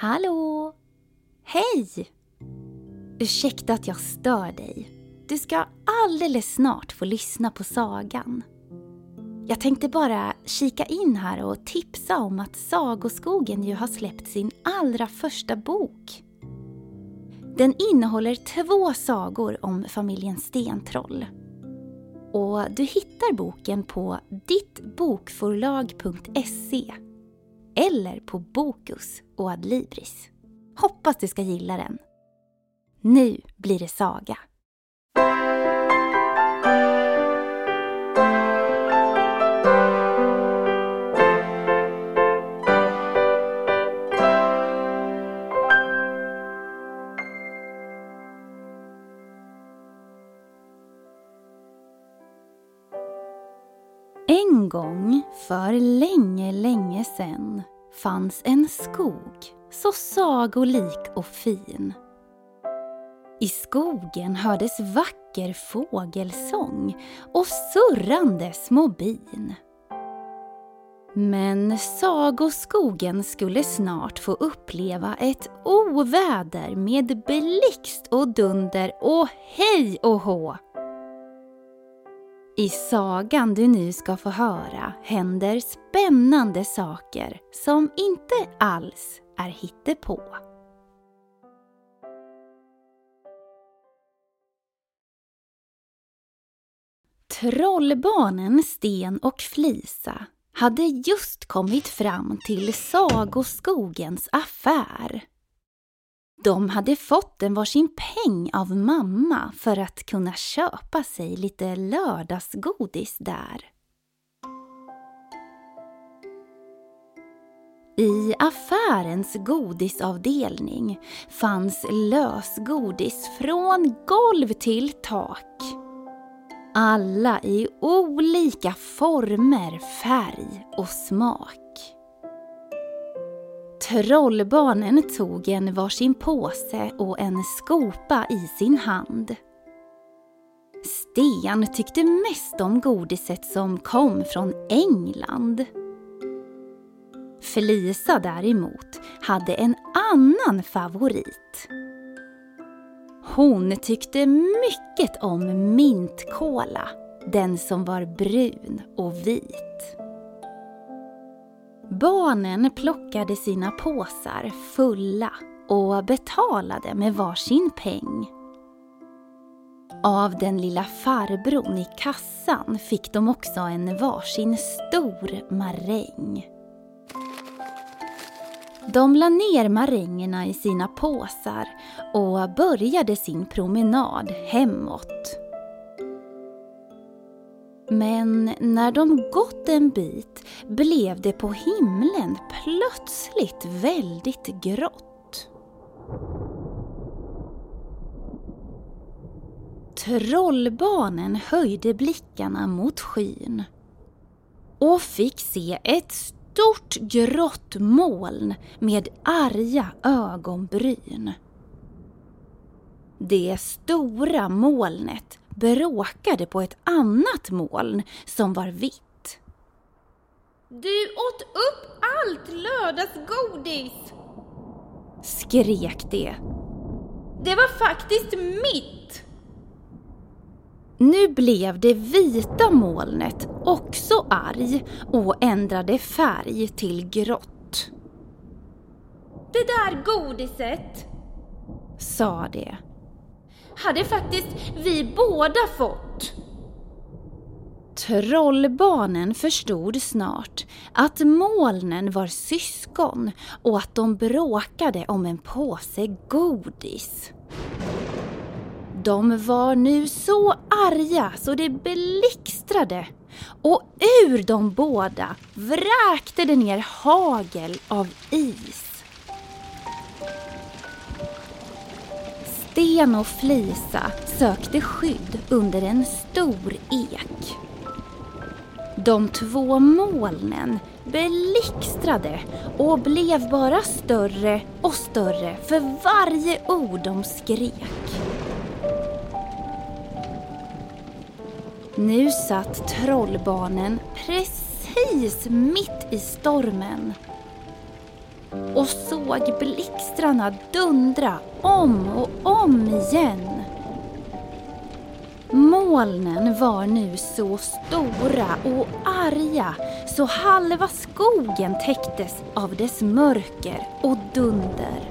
Hallå! Hej! Ursäkta att jag stör dig. Du ska alldeles snart få lyssna på sagan. Jag tänkte bara kika in här och tipsa om att Sagoskogen ju har släppt sin allra första bok. Den innehåller två sagor om familjen Stentroll. Och du hittar boken på dittbokforlag.se eller på Bokus och Adlibris. Hoppas du ska gilla den. Nu blir det saga. En gång, för länge, länge sen, fanns en skog så sagolik och fin. I skogen hördes vacker fågelsång och surrande små bin. Men sagoskogen skulle snart få uppleva ett oväder med blixt och dunder och hej och hå. I sagan du nu ska få höra händer spännande saker som inte alls är hittepå. Trollbarnen Sten och Flisa hade just kommit fram till Sagoskogens affär. De hade fått en varsin peng av mamma för att kunna köpa sig lite lördagsgodis där. I affärens godisavdelning fanns lösgodis från golv till tak. Alla i olika former, färg och smak. Trollbarnen tog en varsin påse och en skopa i sin hand. Sten tyckte mest om godiset som kom från England. Felisa däremot hade en annan favorit. Hon tyckte mycket om mintkola, den som var brun och vit. Barnen plockade sina påsar fulla och betalade med varsin peng. Av den lilla farbrorn i kassan fick de också en varsin stor maräng. De la ner marängerna i sina påsar och började sin promenad hemåt. Men när de gått en bit blev det på himlen plötsligt väldigt grått. Trollbarnen höjde blickarna mot skyn och fick se ett stort grått moln med arga ögonbryn. Det stora molnet bråkade på ett annat moln som var vitt. Du åt upp allt lördagsgodis! Skrek det. Det var faktiskt mitt! Nu blev det vita molnet också arg och ändrade färg till grått. Det där godiset, sa det, hade faktiskt vi båda fått. Trollbarnen förstod snart att molnen var syskon och att de bråkade om en påse godis. De var nu så arga så det blixtrade och ur de båda vräkte det ner hagel av is. Sten och Flisa sökte skydd under en stor ek. De två molnen blixtrade och blev bara större och större för varje ord de skrek. Nu satt trollbarnen precis mitt i stormen och såg blixtrarna dundra om och om igen. Molnen var nu så stora och arga så halva skogen täcktes av dess mörker och dunder.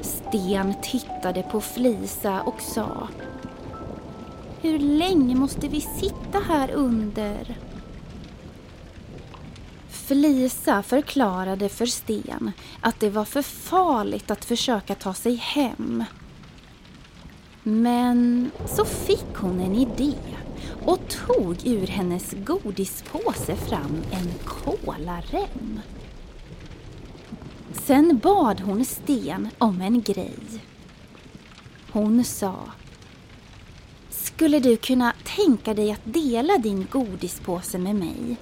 Sten tittade på Flisa och sa Hur länge måste vi sitta här under? Flisa förklarade för Sten att det var för farligt att försöka ta sig hem. Men så fick hon en idé och tog ur hennes godispåse fram en kolarem. Sen bad hon Sten om en grej. Hon sa Skulle du kunna tänka dig att dela din godispåse med mig?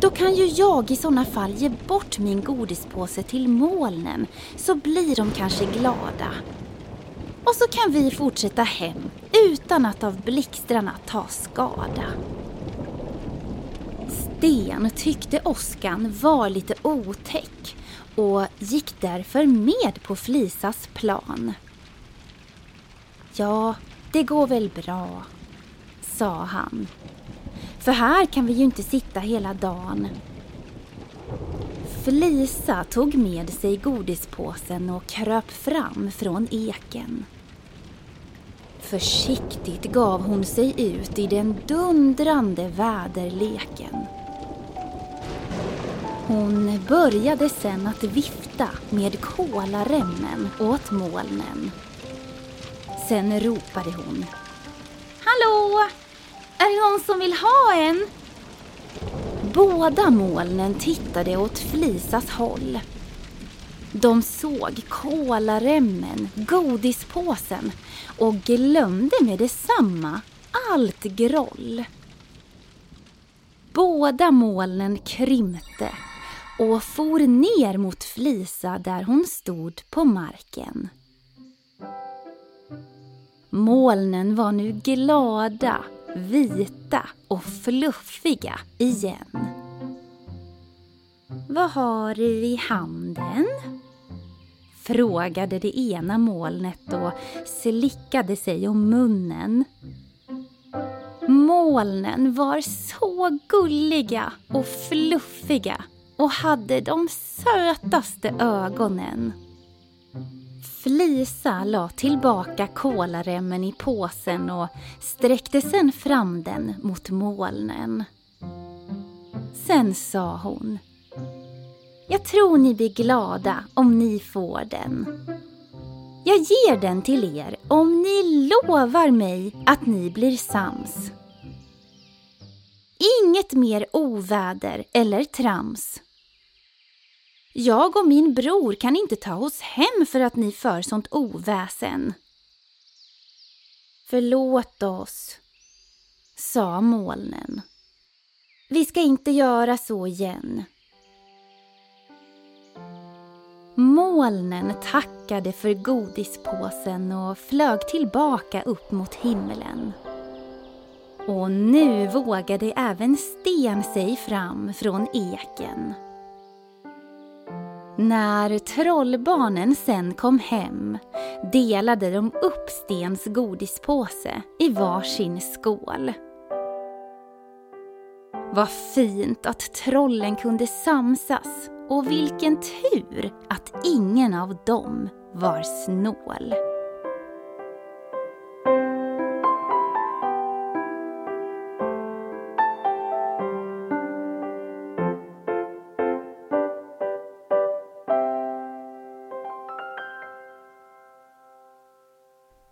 Då kan ju jag i sådana fall ge bort min godispåse till molnen så blir de kanske glada. Och så kan vi fortsätta hem utan att av blixtrarna ta skada. Sten tyckte åskan var lite otäck och gick därför med på Flisas plan. Ja, det går väl bra, sa han. För här kan vi ju inte sitta hela dagen. Flisa tog med sig godispåsen och kröp fram från eken. Försiktigt gav hon sig ut i den dundrande väderleken. Hon började sen att vifta med kolaremmen åt molnen. Sen ropade hon. Hallå! Är det någon som vill ha en? Båda molnen tittade åt Flisas håll. De såg kolaremmen, godispåsen och glömde med detsamma allt groll. Båda molnen krympte och for ner mot Flisa där hon stod på marken. Molnen var nu glada, vita och fluffiga igen. Vad har du i handen? Frågade det ena molnet och slickade sig om munnen. Molnen var så gulliga och fluffiga och hade de sötaste ögonen. Lisa la tillbaka kolaremmen i påsen och sträckte sen fram den mot molnen. Sen sa hon Jag tror ni blir glada om ni får den. Jag ger den till er om ni lovar mig att ni blir sams. Inget mer oväder eller trams. Jag och min bror kan inte ta oss hem för att ni för sånt oväsen. Förlåt oss, sa molnen. Vi ska inte göra så igen. Molnen tackade för godispåsen och flög tillbaka upp mot himlen. Och nu vågade även Sten sig fram från eken. När trollbarnen sen kom hem delade de upp Stens godispåse i varsin skål. Vad fint att trollen kunde samsas och vilken tur att ingen av dem var snål.